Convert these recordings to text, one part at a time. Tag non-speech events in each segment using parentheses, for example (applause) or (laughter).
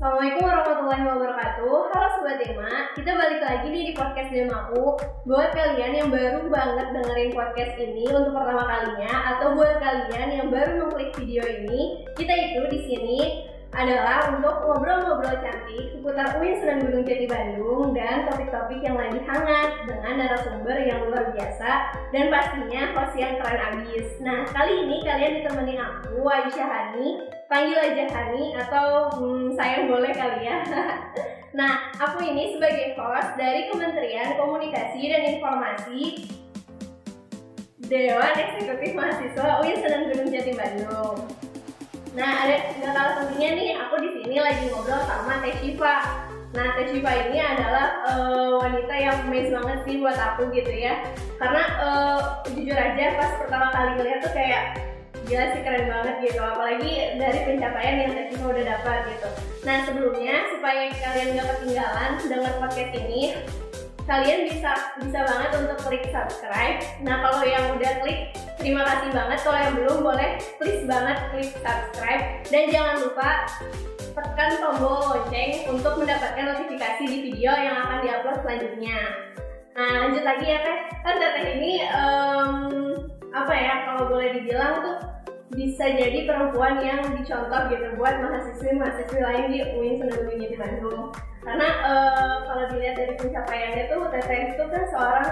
Assalamualaikum warahmatullahi wabarakatuh. Halo Sobat Dema Kita balik lagi nih di podcast Demaku Buat kalian yang baru banget dengerin podcast ini untuk pertama kalinya Atau buat kalian yang baru mengklik video ini Kita itu di sini adalah untuk ngobrol-ngobrol cantik seputar UIN Sunan Gunung Jati Bandung dan topik-topik yang lagi hangat dengan narasumber yang luar biasa dan pastinya host yang keren abis. Nah, kali ini kalian ditemenin aku, Aisyah Hani, panggil aja Hani atau hmm, saya boleh kali ya. (laughs) nah, aku ini sebagai host dari Kementerian Komunikasi dan Informasi Dewan Eksekutif Mahasiswa UIN Sunan Gunung Jati Bandung. Nah, ada kalah pentingnya nih, aku di sini lagi ngobrol sama Teh Shiva. Nah, Teh Shiva ini adalah uh, wanita yang amazing banget sih buat aku gitu ya. Karena uh, jujur aja pas pertama kali ngeliat tuh kayak gila sih keren banget gitu. Apalagi dari pencapaian yang Teh Shiva udah dapat gitu. Nah, sebelumnya supaya kalian nggak ketinggalan dengar podcast ini, kalian bisa bisa banget untuk klik subscribe. Nah kalau yang udah klik, terima kasih banget. Kalau yang belum boleh, please banget klik subscribe dan jangan lupa tekan tombol lonceng untuk mendapatkan notifikasi di video yang akan diupload selanjutnya. Nah lanjut lagi ya teh, kan teh ini um, apa ya kalau boleh dibilang tuh bisa jadi perempuan yang dicontoh gitu buat mahasiswi-mahasiswi lain di UIN Sunan Gunung di Bandung karena uh, kalau dilihat dari pencapaiannya tuh Teteh itu kan seorang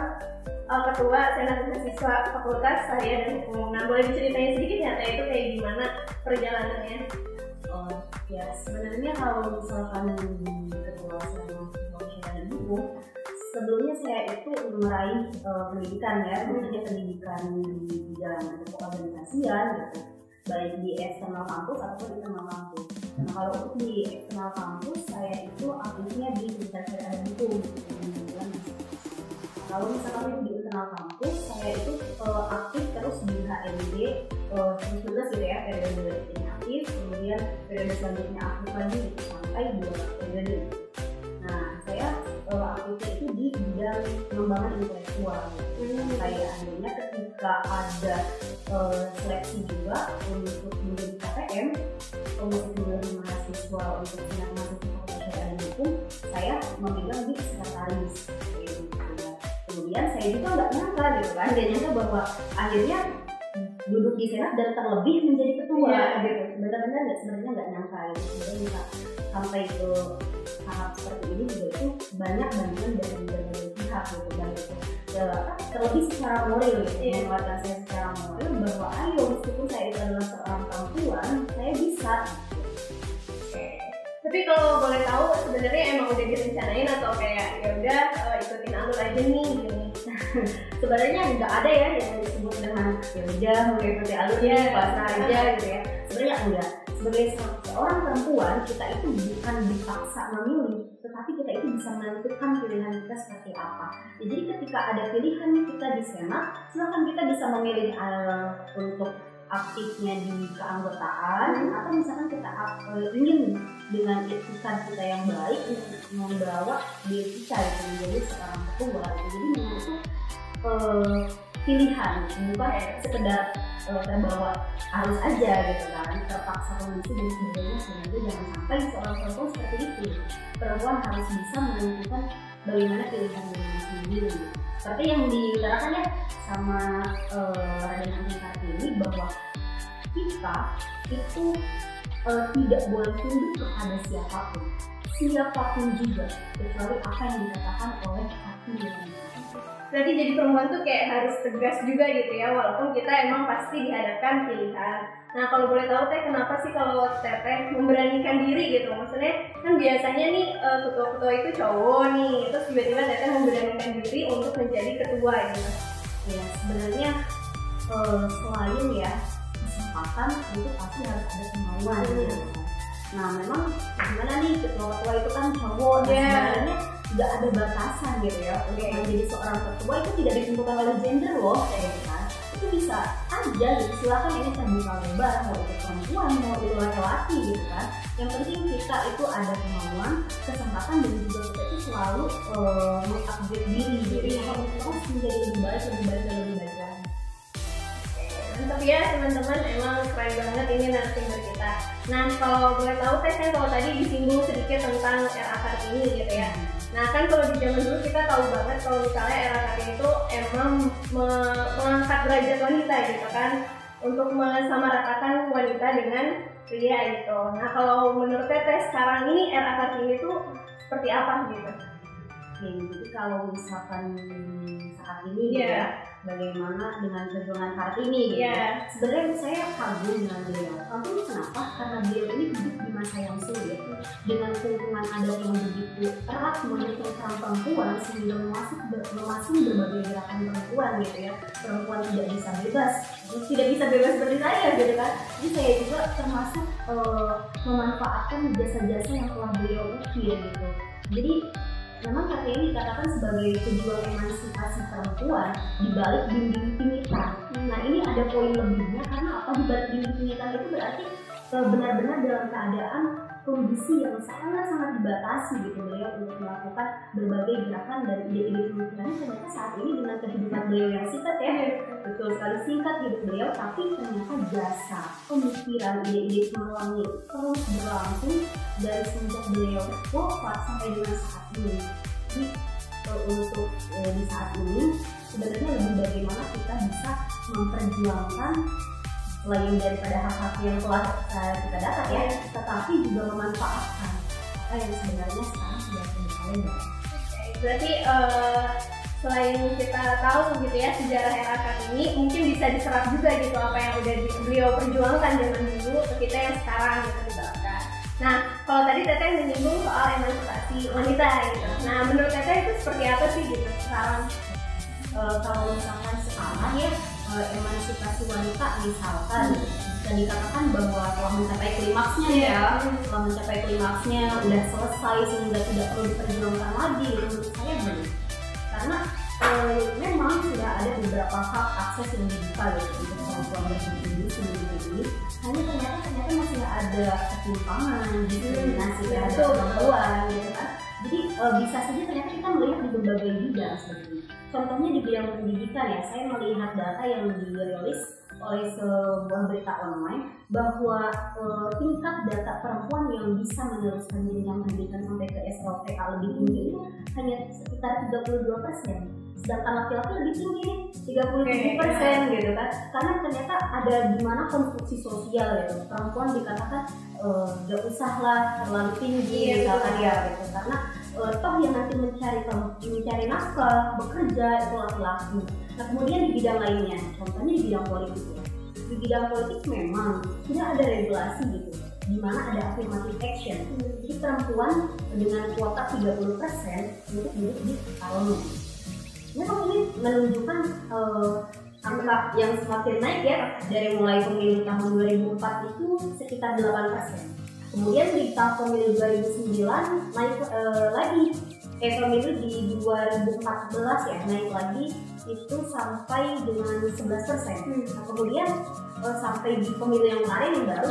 uh, ketua senat mahasiswa fakultas saya dan hukum. Nah boleh diceritain sedikit ya Teh itu kayak gimana perjalanannya? Oh ya sebenarnya kalau misalkan di ketua senat mahasiswa dan hukum sebelumnya saya itu meraih uh, pendidikan ya, maksudnya pendidikan di bidang organisasian gitu, baik di eksternal kampus ataupun internal kampus. Nah kalau untuk di eksternal kampus saya itu aktifnya di Universitas gitu, kalau misalkan itu di internal kampus saya itu uh, aktif terus di HMD uh, terus gitu ya periode ini aktif. Kemudian periode selanjutnya aktif lagi sampai dua periode saya uh, aktifnya itu di bidang pengembangan intelektual hmm. kayak adanya ketika ada uh, seleksi juga untuk menjadi KPM komisi pemilihan mahasiswa untuk senat mahasiswa dan hukum saya memegang di sekretaris gitu. kemudian saya juga nggak nyangka gitu kan dia nyangka bahwa akhirnya duduk di senat dan terlebih menjadi ketua yeah. gitu benar-benar nggak sebenarnya nggak nyangka gitu sebenarnya bisa sampai ke tahap seperti ini juga itu banyak bantuan dari berbagai pihak gitu dan itu ya, terlebih secara moral gitu yeah. menguatkan saya secara moral bahwa ayo meskipun saya itu adalah seorang perempuan saya bisa tapi kalau boleh tahu sebenarnya emang udah direncanain atau kayak ya udah uh, ikutin alur aja nih gini (laughs) sebenarnya nggak ada ya yang disebut dengan ya udah mengikuti alurnya yeah. pasrah aja gitu ya sebenarnya enggak sebagai seorang perempuan kita itu bukan dipaksa memilih tetapi kita itu bisa menentukan pilihan kita seperti apa jadi ketika ada pilihan kita di senat silahkan kita bisa memilih uh, untuk aktifnya di keanggotaan hmm. atau misalkan kita uh, ingin dengan etikat kita yang baik untuk membawa diri kita menjadi seorang ketua gitu. jadi itu uh, pilihan bukan sekedar uh, terbawa harus aja gitu kan terpaksa kondisi dan sebagainya sehingga jangan sampai seorang perempuan seperti itu. Perempuan harus bisa menentukan bagaimana pilihan dirinya sendiri. Seperti yang diutarakan ya sama uh, Raden Angin Kartini bahwa kita itu uh, tidak boleh tunduk kepada siapa pun. Siapa pun juga kecuali apa yang dikatakan oleh hati yang Berarti jadi perempuan tuh kayak harus tegas juga gitu ya, walaupun kita emang pasti dihadapkan pilihan. Nah kalau boleh tahu teh kenapa sih kalau teteh memberanikan diri gitu? Maksudnya kan biasanya nih eh, ketua-ketua itu cowok nih, terus tiba-tiba teteh memberanikan diri untuk menjadi ketua gitu. Ya sebenarnya uh, selain ya kesempatan itu pasti harus ada kemauan hmm. gitu. Nah memang gimana nih ketua-ketua itu kan cowok, yeah. Iya. sebenarnya nggak ada batasan gitu ya. Untuk okay. menjadi seorang ketua itu tidak ditentukan oleh gender loh kayak gitu kan. Itu bisa aja gitu silakan ini terbuka lebar mau itu perempuan mau itu laki-laki gitu kan. Yang penting kita itu ada kemauan kesempatan dan juga kita itu selalu uh, mengupgrade diri jadi gitu. terus menjadi lebih baik lebih baik dan lebih baik lagi mantap ya teman-teman emang keren banget ini narasumber kita. Nah kalau boleh tahu teh kan kalau tadi disinggung sedikit tentang era kartini gitu ya nah kan kalau di zaman dulu kita tahu banget kalau misalnya era kartini itu emang me- mengangkat derajat wanita gitu kan. Untuk mensamaratakan wanita dengan pria gitu nah kalau menurut teteh sekarang ini era kartini itu seperti apa gitu? Oke, jadi kalau misalkan saat ini Iya. ya, bagaimana dengan perjuangan Kartini gitu. Iya. Sebenarnya saya kagum dengan beliau. Kagum kenapa? Karena beliau ini hidup di masa yang sulit dengan lingkungan adat yang begitu erat peran perempuan sehingga memasuk memasuk berbagai gerakan perempuan gitu ya. Perempuan tidak bisa bebas, tidak bisa bebas seperti saya gitu kan. Jadi saya juga termasuk eh, memanfaatkan jasa-jasa yang telah beliau ukir gitu. Jadi memang Kartini dikatakan sebagai pejuang emansipasi perempuan di balik dinding pingitan. Nah ini ada poin lebihnya karena apa di balik dinding pingitan itu berarti eh, benar-benar dalam keadaan kondisi yang sangat-sangat dibatasi gitu beliau untuk melakukan berbagai gerakan dan ide-ide pemikiran ternyata saat ini dengan kehidupan beliau yang singkat ya. Betul sekali singkat hidup beliau tapi ternyata jasa pemikiran ide-ide cemerlangnya itu terus berlangsung dari semenjak beliau wafat sampai dengan saat ini. Jadi untuk eh, di saat ini sebenarnya lebih bagaimana kita bisa memperjuangkan selain daripada hak-hak yang telah eh, kita dapat ya tetapi juga memanfaatkan apa yang sebenarnya sekarang sudah lebar Oke, berarti eh, selain kita tahu gitu ya sejarah era Kartini mungkin bisa diserap juga gitu apa yang udah beliau perjuangkan zaman dulu ke kita yang sekarang gitu misalkan. Nah, kalau tadi Teteh menyinggung soal emansipasi wanita gitu. Nah, menurut Teteh itu seperti apa sih gitu sekarang? Eh, kalau misalkan sekarang ya eh, emansipasi wanita misalkan bisa dikatakan bahwa telah mencapai klimaksnya Iya. ya. Telah mencapai klimaksnya udah selesai sehingga tidak perlu diperjuangkan lagi menurut saya belum. Karena eh, memang sudah ada beberapa hak akses yang dibuka gitu untuk perempuan di negeri ini hanya ternyata ternyata masih ada ketimpangan diskriminasi Hmm, terhadap perempuan gitu kan. Jadi eh, bisa saja ternyata kita melihat di berbagai bidang sebenarnya contohnya di bidang pendidikan ya saya melihat data yang dirilis oleh sebuah berita online bahwa eh, tingkat data perempuan yang bisa meneruskan jenjang pendidikan sampai ke SLTA lebih tinggi itu hanya sekitar 32 persen. Sedangkan laki-laki lebih tinggi nih 37 persen gitu kan. Karena ternyata ada di mana konstruksi sosial gitu. Perempuan dikatakan eh, gak usah lah terlalu tinggi Iya, misalkan ya gitu. Karena eh, toh yang nanti mencari mencari nafkah bekerja itu laki-laki. Nah kemudian di bidang lainnya contohnya di bidang politik ya. Di bidang politik memang tidak ada regulasi gitu di mana ada affirmative action. Jadi perempuan dengan kuota 30% untuk duduk di parlemen. Memang ini menunjukkan eh, angka yang semakin naik ya dari mulai pemilu tahun 2004 itu sekitar 8% kemudian di tahun pemilu 2009 naik eh, lagi. Eh pemilu di 2014 ya naik lagi. Itu sampai dengan 11% nah, kemudian eh, sampai di pemilu yang kemarin yang baru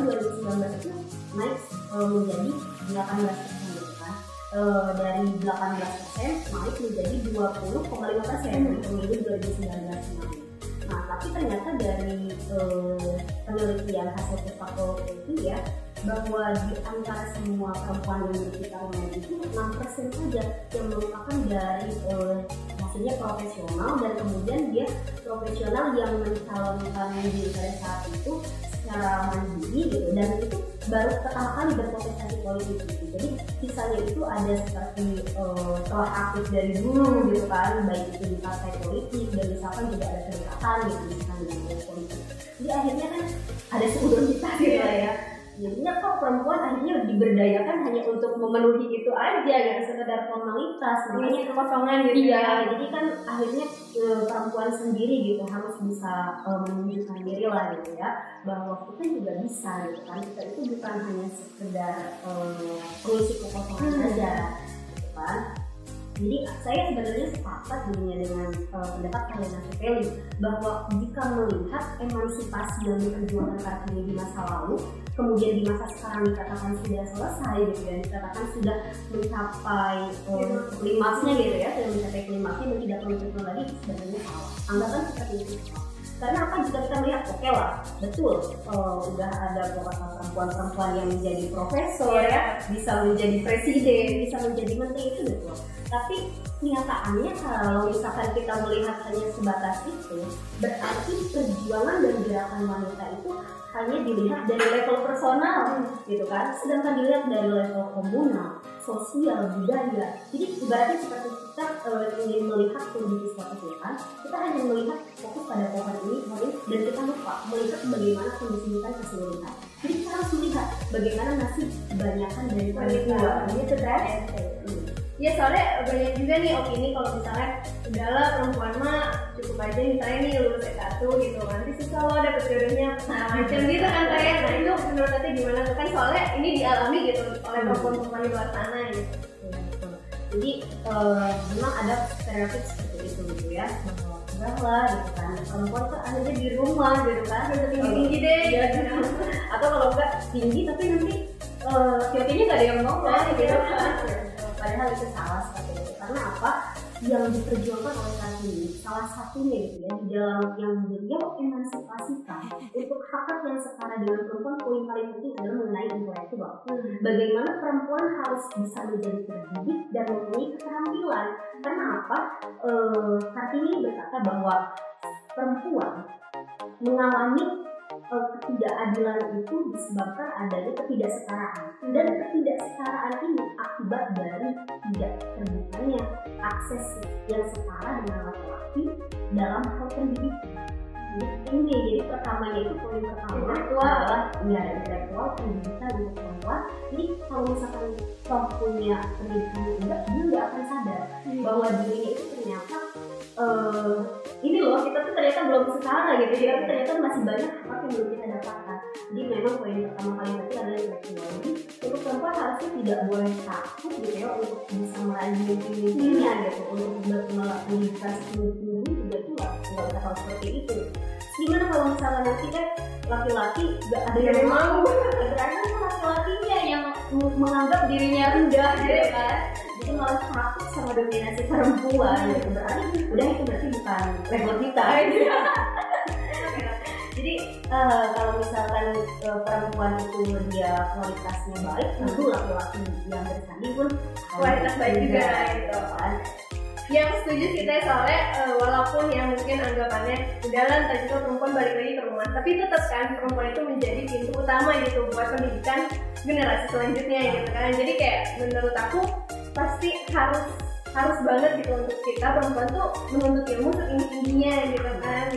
2019 itu naik eh, menjadi 18% gitu kan Eh, dari 18% naik menjadi 20,5% persen di pemilu 2019 kemarin. Nah, tapi ternyata dari eh, penelitian hasil Puspato itu ya bahwa di antara semua perempuan yang parlemen itu 6% saja yang merupakan dari eh, maksudnya profesional dan kemudian dia profesional yang mencalonkan diri pada saat itu secara mandiri gitu dan itu baru pertama kali berkontestasi politik gitu. Jadi sisanya itu ada seperti eh, telah aktif dari dulu gitu kan, baik itu di partai politik dan misalkan juga ada kedekatan gitu misalkan partai politik. Jadi akhirnya kan ada seudomitas gitu lah ya. Jadinya kok perempuan akhirnya diberdayakan hanya untuk memenuhi itu aja gitu, sekedar formalitas. Makanya Mengisi kekosongan gitu Iya, ya. jadi kan akhirnya eh, perempuan sendiri gitu harus bisa eh, menunjukkan diri lah gitu ya bahwa kita juga bisa gitu kan kita itu bukan hanya sekedar eh, mengisi kekosongan Hmm. saja gitu kan. Jadi saya sebenarnya sepakat dirinya dengan eh, pendapat Helena Sepeli bahwa jika melihat emansipasi yang diperjuangkan Kartini di masa lalu, kemudian di masa sekarang dikatakan sudah selesai gitu ya, dikatakan sudah mencapai eh, klimaksnya gitu ya, sudah mencapai klimaksnya dan tidak perlu turun lagi sebenarnya salah. Anggapan seperti itu. karena apa jika kita melihat oke lah betul uh, udah ada beberapa perempuan-perempuan yang menjadi profesor Iya. ya bisa menjadi presiden bisa menjadi menteri itu betul tapi kenyataannya kalau misalkan kita melihat hanya sebatas itu berarti perjuangan dan gerakan wanita itu hanya dilihat dari level personal gitu kan? Sedangkan dilihat dari level komunal sosial budaya. Jadi ibaratnya seperti kita eh, ingin melihat kondisi suatu hutan kita hanya melihat fokus pada pohon ini pohon ini dan kita lupa melihat bagaimana kondisi hutan keseluruhan jadi kita harus melihat bagaimana nasib kebanyakan dari perempuan gitu kan Hmm. Iya soalnya banyak juga nih opini kalau misalnya udahlah perempuan mah cukup aja misalnya nih lulus S1 gitu nanti susah loh dapet jodohnya nah macam gitu kan kayak nah itu menurut gimana tuh kan soalnya ini dialami gitu oleh Hmm. perempuan-perempuan di luar sana gitu Iya. Jadi eh, memang ada stereotip seperti itu gitu ya udah lah gitu kan perempuan tuh akhirnya di rumah gitu kan Udah tinggi-tinggi deh Iya, gitu. atau kalau enggak tinggi tapi nanti COT-nya nggak ada yang ngomong gitu kan padahal itu salah seperti itu. Karena apa? Yang diperjuangkan oleh saat ini salah satunya gitu ya di dalam yang beliau emansipasikan untuk hak hak yang setara dengan perempuan poin paling penting adalah mengenai intelektual bagaimana perempuan harus bisa menjadi terdidik dan mempunyai keterampilan? Karena apa? Eh Kartini berkata bahwa perempuan mengalami ketidakadilan itu disebabkan adanya ketidaksetaraan dan ketidaksetaraan ini akibat dari tidak terbukanya akses yang setara dengan laki-laki dalam hal pendidikan. Ini jadi pertamanya itu poin pertama Intelektual. adalah ya intelektual pendidikan untuk perempuan. Jadi kalau misalkan toh punya pendidikan yang enggak, dia nggak akan sadar bahwa dirinya itu ternyata eh, ini loh kita tuh ternyata belum setara gitu. Jadi tapi ternyata masih banyak hak yang belum kita dapatkan. Jadi memang poin pertama kali tadi adalah jadi untuk perempuan harusnya tidak boleh takut gitu ya untuk bisa meraih mimpi-mimpinya gitu. Untuk pendidikan setinggi-tinggi juga itu nggak usah harus seperti itu. Gimana kalau misalnya nanti kan laki-laki gak ada yang mau? berarti (laughs) laki-lakinya yang menganggap dirinya rendah gitu kan. Jadi malah takut sama dominasi perempuan gitu. Berarti udah itu berarti bukan level kita. Gitu. (laughs) jadi eh, kalau misalkan eh, perempuan itu dia kualitasnya baik tentu laki-laki yang bersanding pun Kualitas baik juga, gitu. kan. Yang setuju kita soalnya eh, walaupun yang mungkin anggapannya udahlah ntar juga perempuan balik lagi ke rumah. Tapi tetap kan perempuan itu menjadi pintu utama gitu buat pendidikan generasi selanjutnya gitu kan. Jadi kayak menurut aku pasti harus harus banget gitu untuk kita perempuan tuh menuntut ilmu setinggi tingginya gitu kan.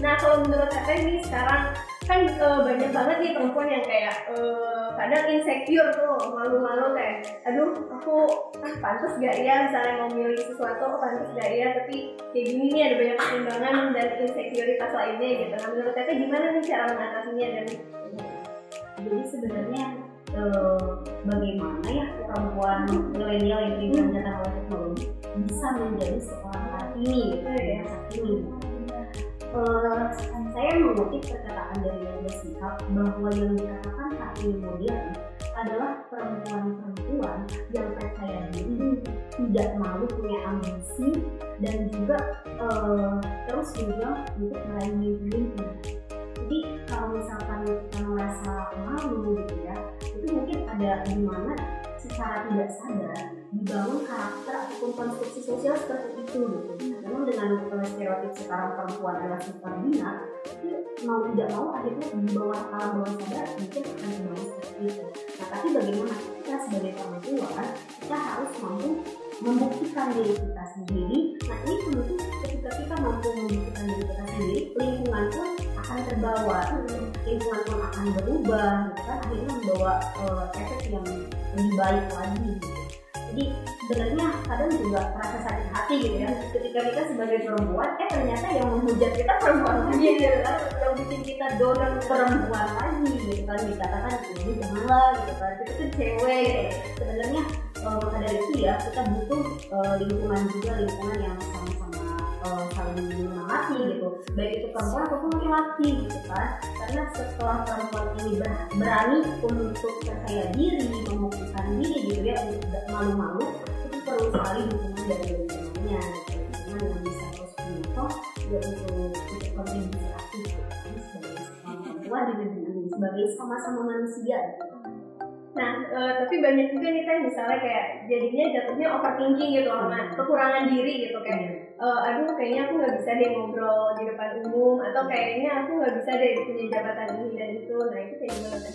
Nah kalau menurut Teteh nih sekarang kan eh, banyak banget nih perempuan yang kayak eh, kadang insecure tuh malu-malu kayak aduh aku kan pantas gak ya misalnya mau milih sesuatu aku pantas gak ya? Tapi kayak gini nih ada banyak pertimbangan dan insecuritas lainnya gitu. Nah menurut Teteh gimana nih cara mengatasinya dan jadi sebenarnya eh, bagaimana ya perempuan milenial yang dimanjakan oleh teknologi bisa menjadi seorang kartini gitu ya kartini Eh, saya mengutip perkataan dari Nadia Shihab bahwa yang dikatakan kartini modern adalah perempuan-perempuan yang percaya diri tidak malu punya ambisi dan juga eh, terus berjuang untuk meraih mimpi-mimpi jadi kalau misalkan kita merasa malu gitu ya itu mungkin ada di mana secara tidak sadar dibangun karakter ataupun konstruksi sosial seperti itu gitu. Memang dengan stereotip sekarang perempuan adalah super bina itu mau tidak mau akhirnya di bawah alam bawah sadar mungkin akan dibangun seperti itu. Nah tapi bagaimana kita sebagai perempuan kita harus mampu membuktikan diri kita sendiri. Nah ini tentu ketika kita mampu membuktikan diri kita sendiri lingkungan pun akan terbawa lingkungan pun akan berubah gitu kan? Akhirnya membawa eh, efek yang lebih baik lagi gitu. jadi sebenarnya kadang juga merasa sakit hati gitu ya. Ketika kita sebagai perempuan eh ternyata yang menghujat kita perempuan lagi gitu kan? Yang bikin kita down perempuan lagi gitu kan? Dikatakan ini janganlah gitu kan? Itu tuh cewek gitu. sebenarnya maka dari itu ya kita butuh eh, lingkungan juga lingkungan yang sama-sama eh, saling menyemangati gitu. Baik itu perempuan ataupun laki-laki gitu kan. Karena setelah perempuan ini ber- berani untuk percaya diri membuktikan diri gitu ya untuk tidak malu-malu itu perlu sekali dukungan dari lingkungannya. Gitu lingkungan yang bisa terus menyokong ya untuk untuk lah di negeri ini sebagai sama-sama manusia Nah, eh, tapi banyak juga nih kan misalnya kayak jadinya jatuhnya overthinking gitu sama kekurangan diri gitu kayak eh, aduh kayaknya aku nggak bisa deh ngobrol di depan umum atau kayaknya aku nggak bisa deh punya jabatan ini dan itu nah itu kayak gimana kan?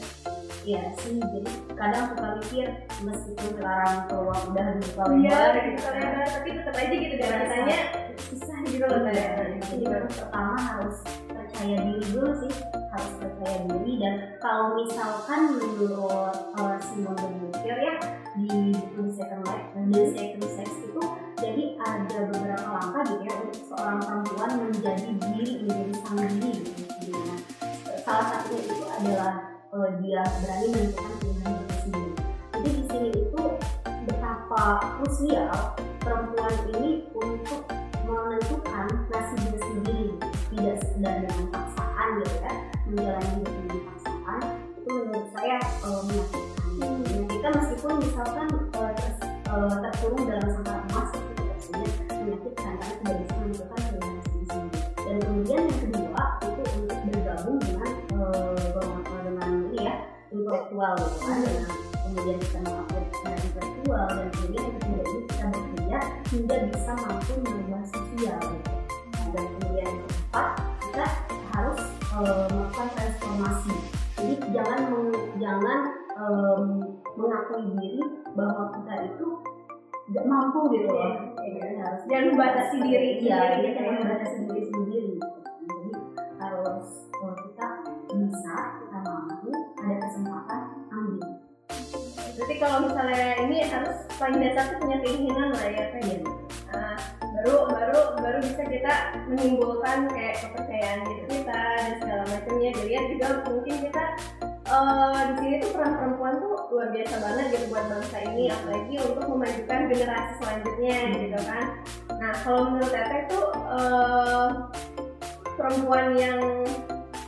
Iya sih, jadi kadang suka mikir meskipun sekarang keluar udah Iya, gitu gitu kan kan. tapi tetap aja gitu dan Berasa. rasanya susah gitu loh kayak Jadi baru pertama harus percaya diri dulu sih, harus percaya diri dan kalau misalkan menurut uh, Simon Beauvoir ya di buku Second Life, The Second perempuan menjadi diri, melakukan transformasi jadi jangan meng- jangan em, mengakui diri bahwa kita itu tidak mampu gitu loh jadi harus Jangan membatasi diri iya jadi jangan ya. membatasi diri sendiri gitu. jadi harus kalau kita bisa kita mampu ada kesempatan ambil Berarti kalau misalnya ini harus paling dasar tuh punya keinginan lah ya. Nah, baru baru baru bisa kita menimbulkan kayak kepercayaan diri kita dan segala macamnya. Dilihat juga mungkin kita eh, di sini tuh peran perempuan tuh luar biasa banget gitu buat bangsa ini. Apalagi untuk memajukan generasi selanjutnya gitu kan. Nah kalau menurut Teteh tuh eh, perempuan yang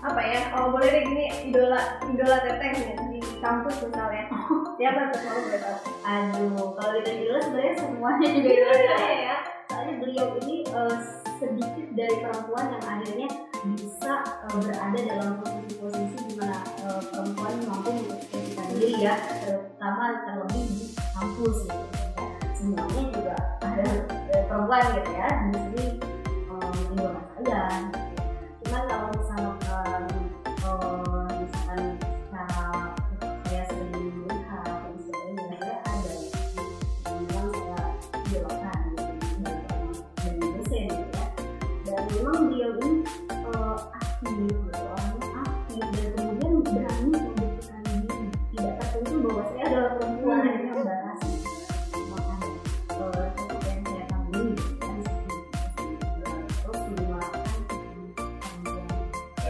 apa ya kalau boleh deh gini idola idola Teteh nih di kampus misalnya. Siapa tuh kalau boleh tahu? Aduh, kalau kita dulu sebenarnya semuanya juga idola saya ya. Beliau ini eh, sedikit dari perempuan yang akhirnya bisa eh, berada dalam posisi-posisi di mana eh, perempuan mampu mengekspresikan diri ya, terutama terlebih di kampus gitu ya. Semuanya juga ada eh, perempuan gitu ya. Di sini eh, idola saya. Gitu. Cuman kalau misalkan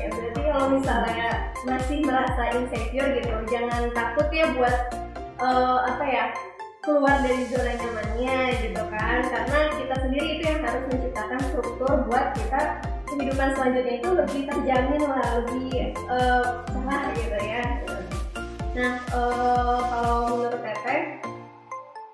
Ya, berarti kalau misalnya masih merasa insecure gitu, jangan takut ya buat eh, apa ya keluar dari zona nyamannya gitu kan, karena kita sendiri itu yang harus menciptakan struktur buat kita kehidupan selanjutnya itu lebih terjamin lah, lebih cerah gitu ya. Nah, eh, kalau menurut Teteh,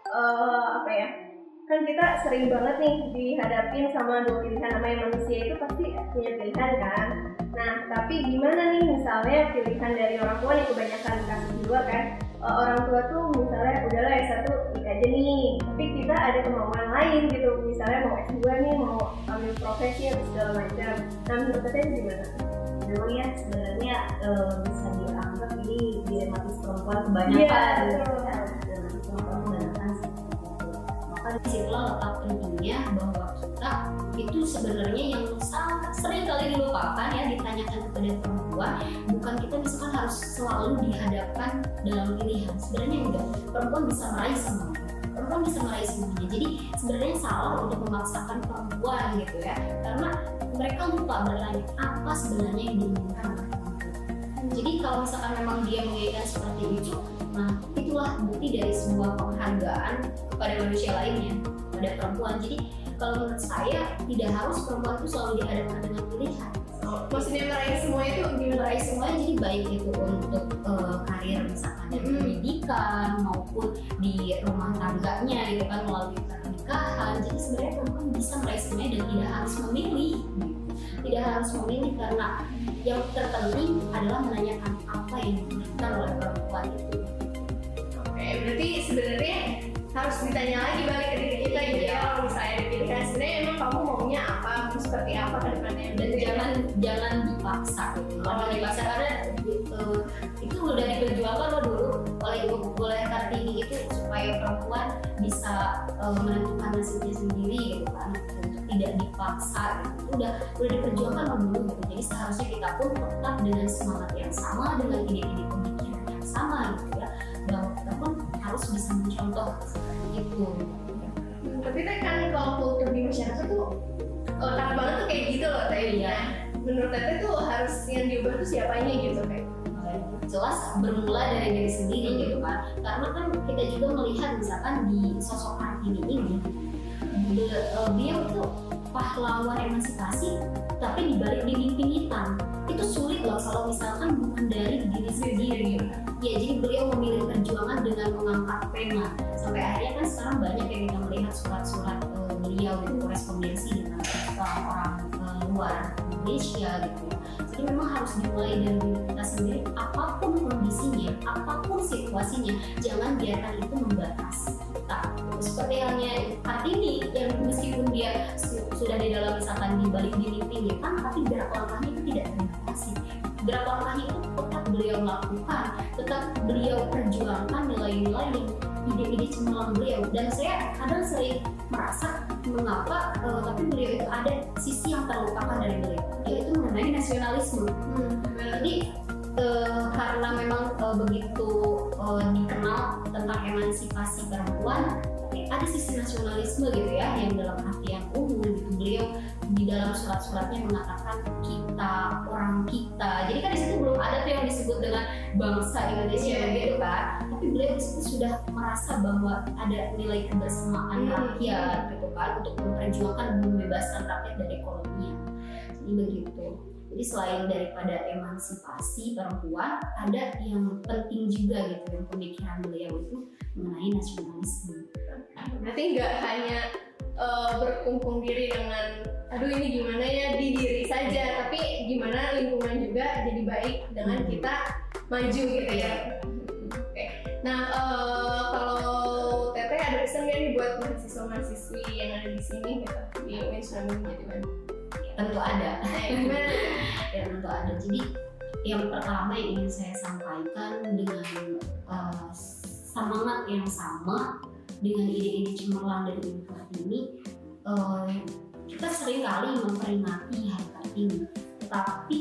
eh, apa ya? Kan kita sering banget nih dihadapin sama dua pilihan namanya manusia itu pasti punya pilihan kan nah tapi gimana nih misalnya pilihan dari orang tua nih kebanyakan kasus di luar kan eh, orang tua tuh misalnya udahlah S1 nikah aja nih tapi kita ada kemauan lain gitu misalnya mau S2 nih mau ambil profesi atau segala macam nah menurut gimana? memang ya sebenarnya eh, bisa dianggap ini dilematis perempuan Iya, kebanyakan betul. Di situlah letak pentingnya bahwa kita itu sebenarnya yang sangat sering kali dilupakan ya ditanyakan kepada perempuan. Bukan kita misalkan harus selalu dihadapkan dalam pilihan. Sebenarnya enggak. Perempuan bisa meraih semuanya. Perempuan bisa meraih semuanya. Jadi sebenarnya salah untuk memaksakan perempuan gitu ya. Karena mereka lupa bertanya apa sebenarnya yang diinginkan. Jadi kalau misalkan memang dia menginginkan seperti itu, nah itulah bukti dari sebuah penghargaan kepada manusia lainnya, pada perempuan. Jadi kalau menurut saya tidak harus perempuan itu selalu dihadapkan dengan pilihan. maksudnya meraih semua itu? Meraih semuanya jadi baik itu untuk eh, karir misalkan di Mm-mm. pendidikan maupun di rumah tangganya gitu kan melalui pernikahan. Jadi sebenarnya perempuan bisa meraih semuanya dan tidak harus memilih. tidak harus memilih karena yang terpenting adalah menanyakan apa yang dibutuhkan oleh perempuan itu berarti sebenarnya harus ditanya lagi balik ke diri kita gitu ya kalau misalnya dipilihkan sebenarnya emang kamu maunya apa? Mau seperti apa ke depannya? Dan jangan jangan dipaksa. Gitu dipaksa karena gitu, itu udah diperjuangkan loh dulu oleh oleh kartini itu supaya perempuan bisa uh, menentukan nasibnya sendiri gitu kan. Untuk tidak dipaksa gitu. udah udah diperjuangkan loh dulu gitu. Jadi seharusnya kita pun tetap dengan semangat yang sama dengan ide-ide pemikiran yang sama gitu ya. Bahwa kita pun harus bisa mencontoh seperti itu. Hmm, tapi teh kan kalau kultur di masyarakat tuh lekat banget tuh kayak gitu loh teh Iya. menurut teteh tuh harus yang diubah tuh siapanya gitu teh? Jelas bermula dari diri sendiri gitu kan karena kan kita juga melihat misalkan di sosok Kartini ini dia, eh, dia itu pahlawan emansipasi tapi dibalik dinding hitam. Itu sulit loh kalau misalkan bukan dari diri sendiri ya jadi beliau memilih perjuangan dengan mengangkat pena sampai akhirnya kan sekarang banyak yang kita melihat surat-surat eh, beliau gitu korespondensi dengan orang-orang eh, luar Indonesia gitu. Jadi memang harus dimulai dari diri kita sendiri apa pun kondisinya apa pun situasinya jangan biarkan itu membatasi seperti halnya Kartini yang meskipun dia su- sudah di dalam misalkan di balik dinding pinggiran tapi gerak langkahnya itu tidak terbatasi gerak langkahnya itu tetap beliau lakukan tetap beliau perjuangkan nilai-nilai yang ide-ide cemerlang beliau. Dan saya kadang sering merasa mengapa eh, tapi beliau itu ada sisi yang terlupakan dari beliau yaitu mengenai nasionalisme. Jadi eh, karena memang eh, begitu eh, dikenal tentang emansipasi perempuan ada sisi nasionalisme gitu ya yang dalam artian umum gitu. Beliau di dalam surat-suratnya mengatakan kita orang kita. Jadi kan di situ belum ada tuh yang disebut dengan bangsa Indonesia Iya. gitu kan. Tapi beliau di situ sudah merasa bahwa ada nilai kebersamaan Hmm. rakyat gitu kan untuk memperjuangkan membebaskan rakyat dari kolonial. Jadi begitu jadi selain daripada emansipasi perempuan ada yang penting juga gitu yang pemikiran beliau itu mengenai nasionalisme. Berarti nggak hanya eh, berkumpung diri dengan aduh ini gimana ya di diri saja tapi gimana lingkungan juga jadi baik dengan kita maju gitu ya. Oke. Nah eh, kalau teteh ada pesan nggak nih buat mahasiswa mahasiswi yang ada di sini gitu di UIN Sunan Gunung tentu ada. (laughs) Ya tentu ada. Jadi yang pertama yang ingin saya sampaikan dengan uh, semangat yang sama dengan ide-ide cemerlang dari Ibu Kartini uh, kita sering kali memperingati Hari Kartini. Tapi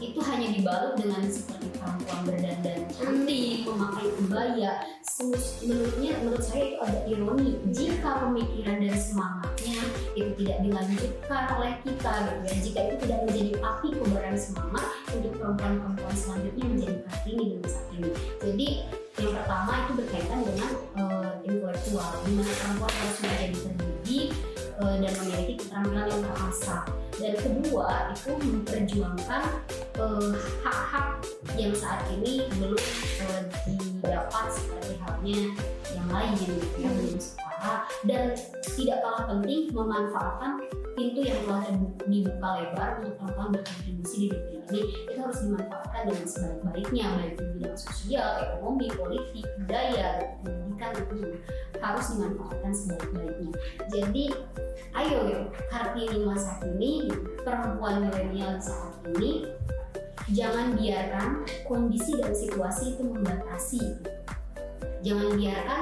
itu hanya dibalut dengan seperti perempuan berdandan cantik, memakai kebaya. Menurutnya, menurut saya itu agak ironi jika pemikiran dan semangatnya itu tidak dilanjutkan oleh kita gitu ya. Jika itu tidak menjadi api kobaran semangat untuk perempuan-perempuan selanjutnya menjadi kartini di masa ini. Jadi yang pertama itu berkaitan dengan eh, intelektual, di mana perempuan harus menjadi terdidik eh, dan memiliki keterampilan yang terasah. Dan kedua itu memperjuangkan eh, hak-hak yang saat ini belum eh, didapat seperti halnya yang lain gitu ya belum setara dan tidak kalah penting memanfaatkan pintu yang telah dibuka lebar untuk perempuan berkontribusi di dunia ini. Itu harus dimanfaatkan dengan sebaik-baiknya baik di bidang sosial, ekonomi, politik, budaya, pendidikan itu harus dimanfaatkan sebaik-baiknya. Jadi ayo yuk Kartini masa kini perempuan milenial saat ini jangan biarkan kondisi dan situasi itu membatasi. Jangan biarkan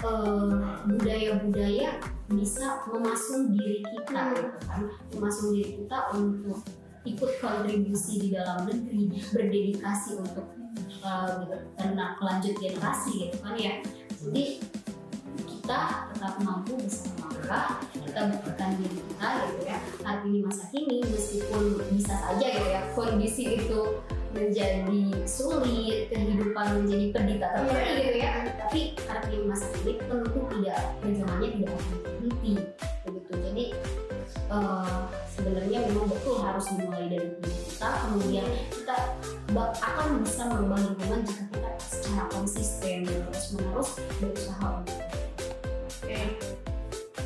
eh, budaya-budaya bisa memasung diri kita gitu kan. Memasung diri kita untuk ikut kontribusi di dalam negeri berdedikasi untuk karena kelanjut generasi gitu kan ya. Jadi kita tetap mampu bersama langkah kita buktikan diri kita gitu ya saat ini masa kini meskipun bisa saja gitu ya kondisi itu menjadi sulit kehidupan menjadi pendita terpenuhi Iya. gitu ya tapi saat ini masa kini tentu tidak perjuangannya tidak akan berhenti begitu jadi eh, sebenarnya memang betul harus dimulai dari diri kita kemudian kita bak- akan bisa merubah lingkungan jika kita secara konsisten terus menerus berusaha untuk Oke.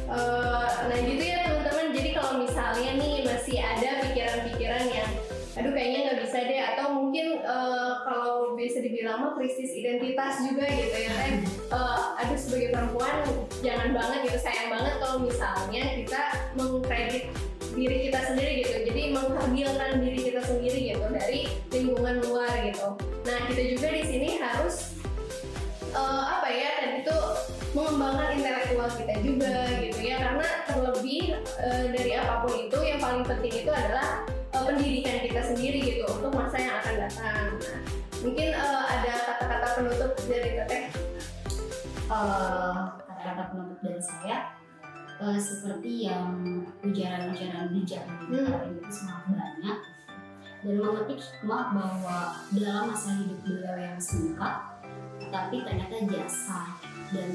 Eh, nah gitu ya teman-teman. Jadi kalau misalnya nih masih ada pikiran-pikiran aduh kayaknya nggak bisa deh atau mungkin uh, kalau bisa dibilang mah krisis identitas juga gitu ya kan. Uh, aduh sebagai perempuan jangan banget gitu sayang banget kalau misalnya kita mengkredit diri kita sendiri gitu. Jadi mengkerdilkan diri kita sendiri gitu dari lingkungan luar gitu. Nah kita juga di sini harus uh, apa ya tadi itu mengembangkan intelektual kita juga gitu ya. Karena terlebih uh, dari apa pun itu yang paling penting itu adalah uh, pendidikan kita sendiri gitu untuk masa yang akan datang. Nah, mungkin uh, ada kata-kata penutup dari teteh? Uh, kata-kata penutup dari saya uh, seperti yang ujaran-ujaran bijak yang hmm. itu sangat banyak. Dan memetik hikmah bahwa dalam masa hidup beliau yang singkat tapi ternyata jasa dan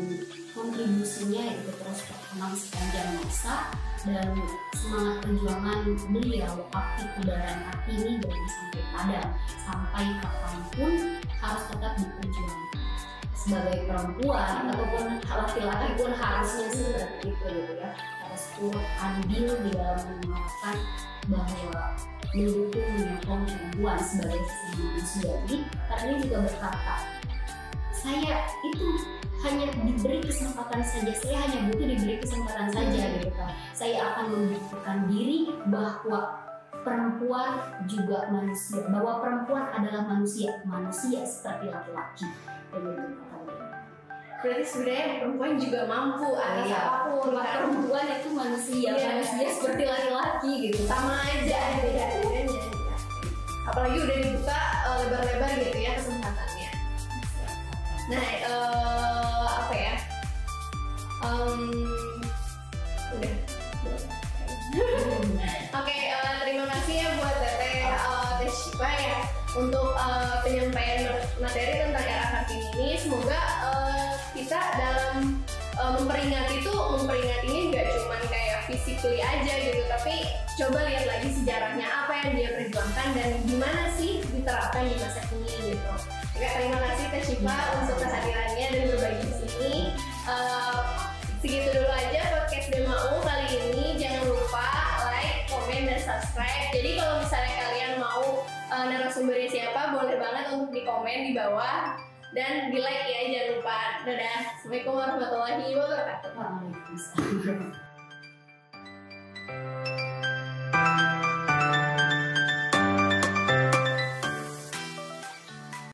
kontribusinya itu terus berkembang sepanjang masa dan semangat perjuangan beliau aktif hati ini dari sampai padam sampai kapan pun harus tetap diperjuangkan. Sebagai perempuan ataupun laki-laki pun harusnya seperti itu gitu ya. Harus turut andil di dalam mengenalkan bahwa mendukung menyokong perempuan sebagai sesama ini karena ini juga berkata saya itu hanya diberi kesempatan saja saya hanya butuh diberi kesempatan saja hmm. gitu kan saya akan membuktikan diri bahwa perempuan juga manusia bahwa perempuan adalah manusia manusia seperti laki-laki begitu kata berarti sebenarnya perempuan juga mampu atas iya. apa pun kan? perempuan itu manusia yeah. manusia seperti laki-laki gitu sama aja beda bedanya apalagi udah dibuka uh, lebar-lebar gitu ya Nah, uh, apa ya? Um, udah. Oke, okay, uh, eh, terima kasih ya buat Teteh uh, ya untuk uh, penyampaian materi tentang era Kartini ini. Semoga uh, kita dalam uh, memperingati itu memperingatinya nggak cuma kayak physically aja gitu, tapi coba lihat lagi sejarahnya apa yang dia perjuangkan dan gimana sih diterapkan di masa kini gitu. Oke, terima kasih Teh untuk kehadirannya dan berbagi di sini. Uh, segitu dulu aja podcast Demau kali ini. Jangan lupa like, komen, dan subscribe. Jadi kalau misalnya kalian mau uh, narasumbernya siapa, boleh banget untuk di komen di bawah dan di like ya jangan lupa. Dadah. Assalamualaikum warahmatullahi wabarakatuh. Waalaikumsalam.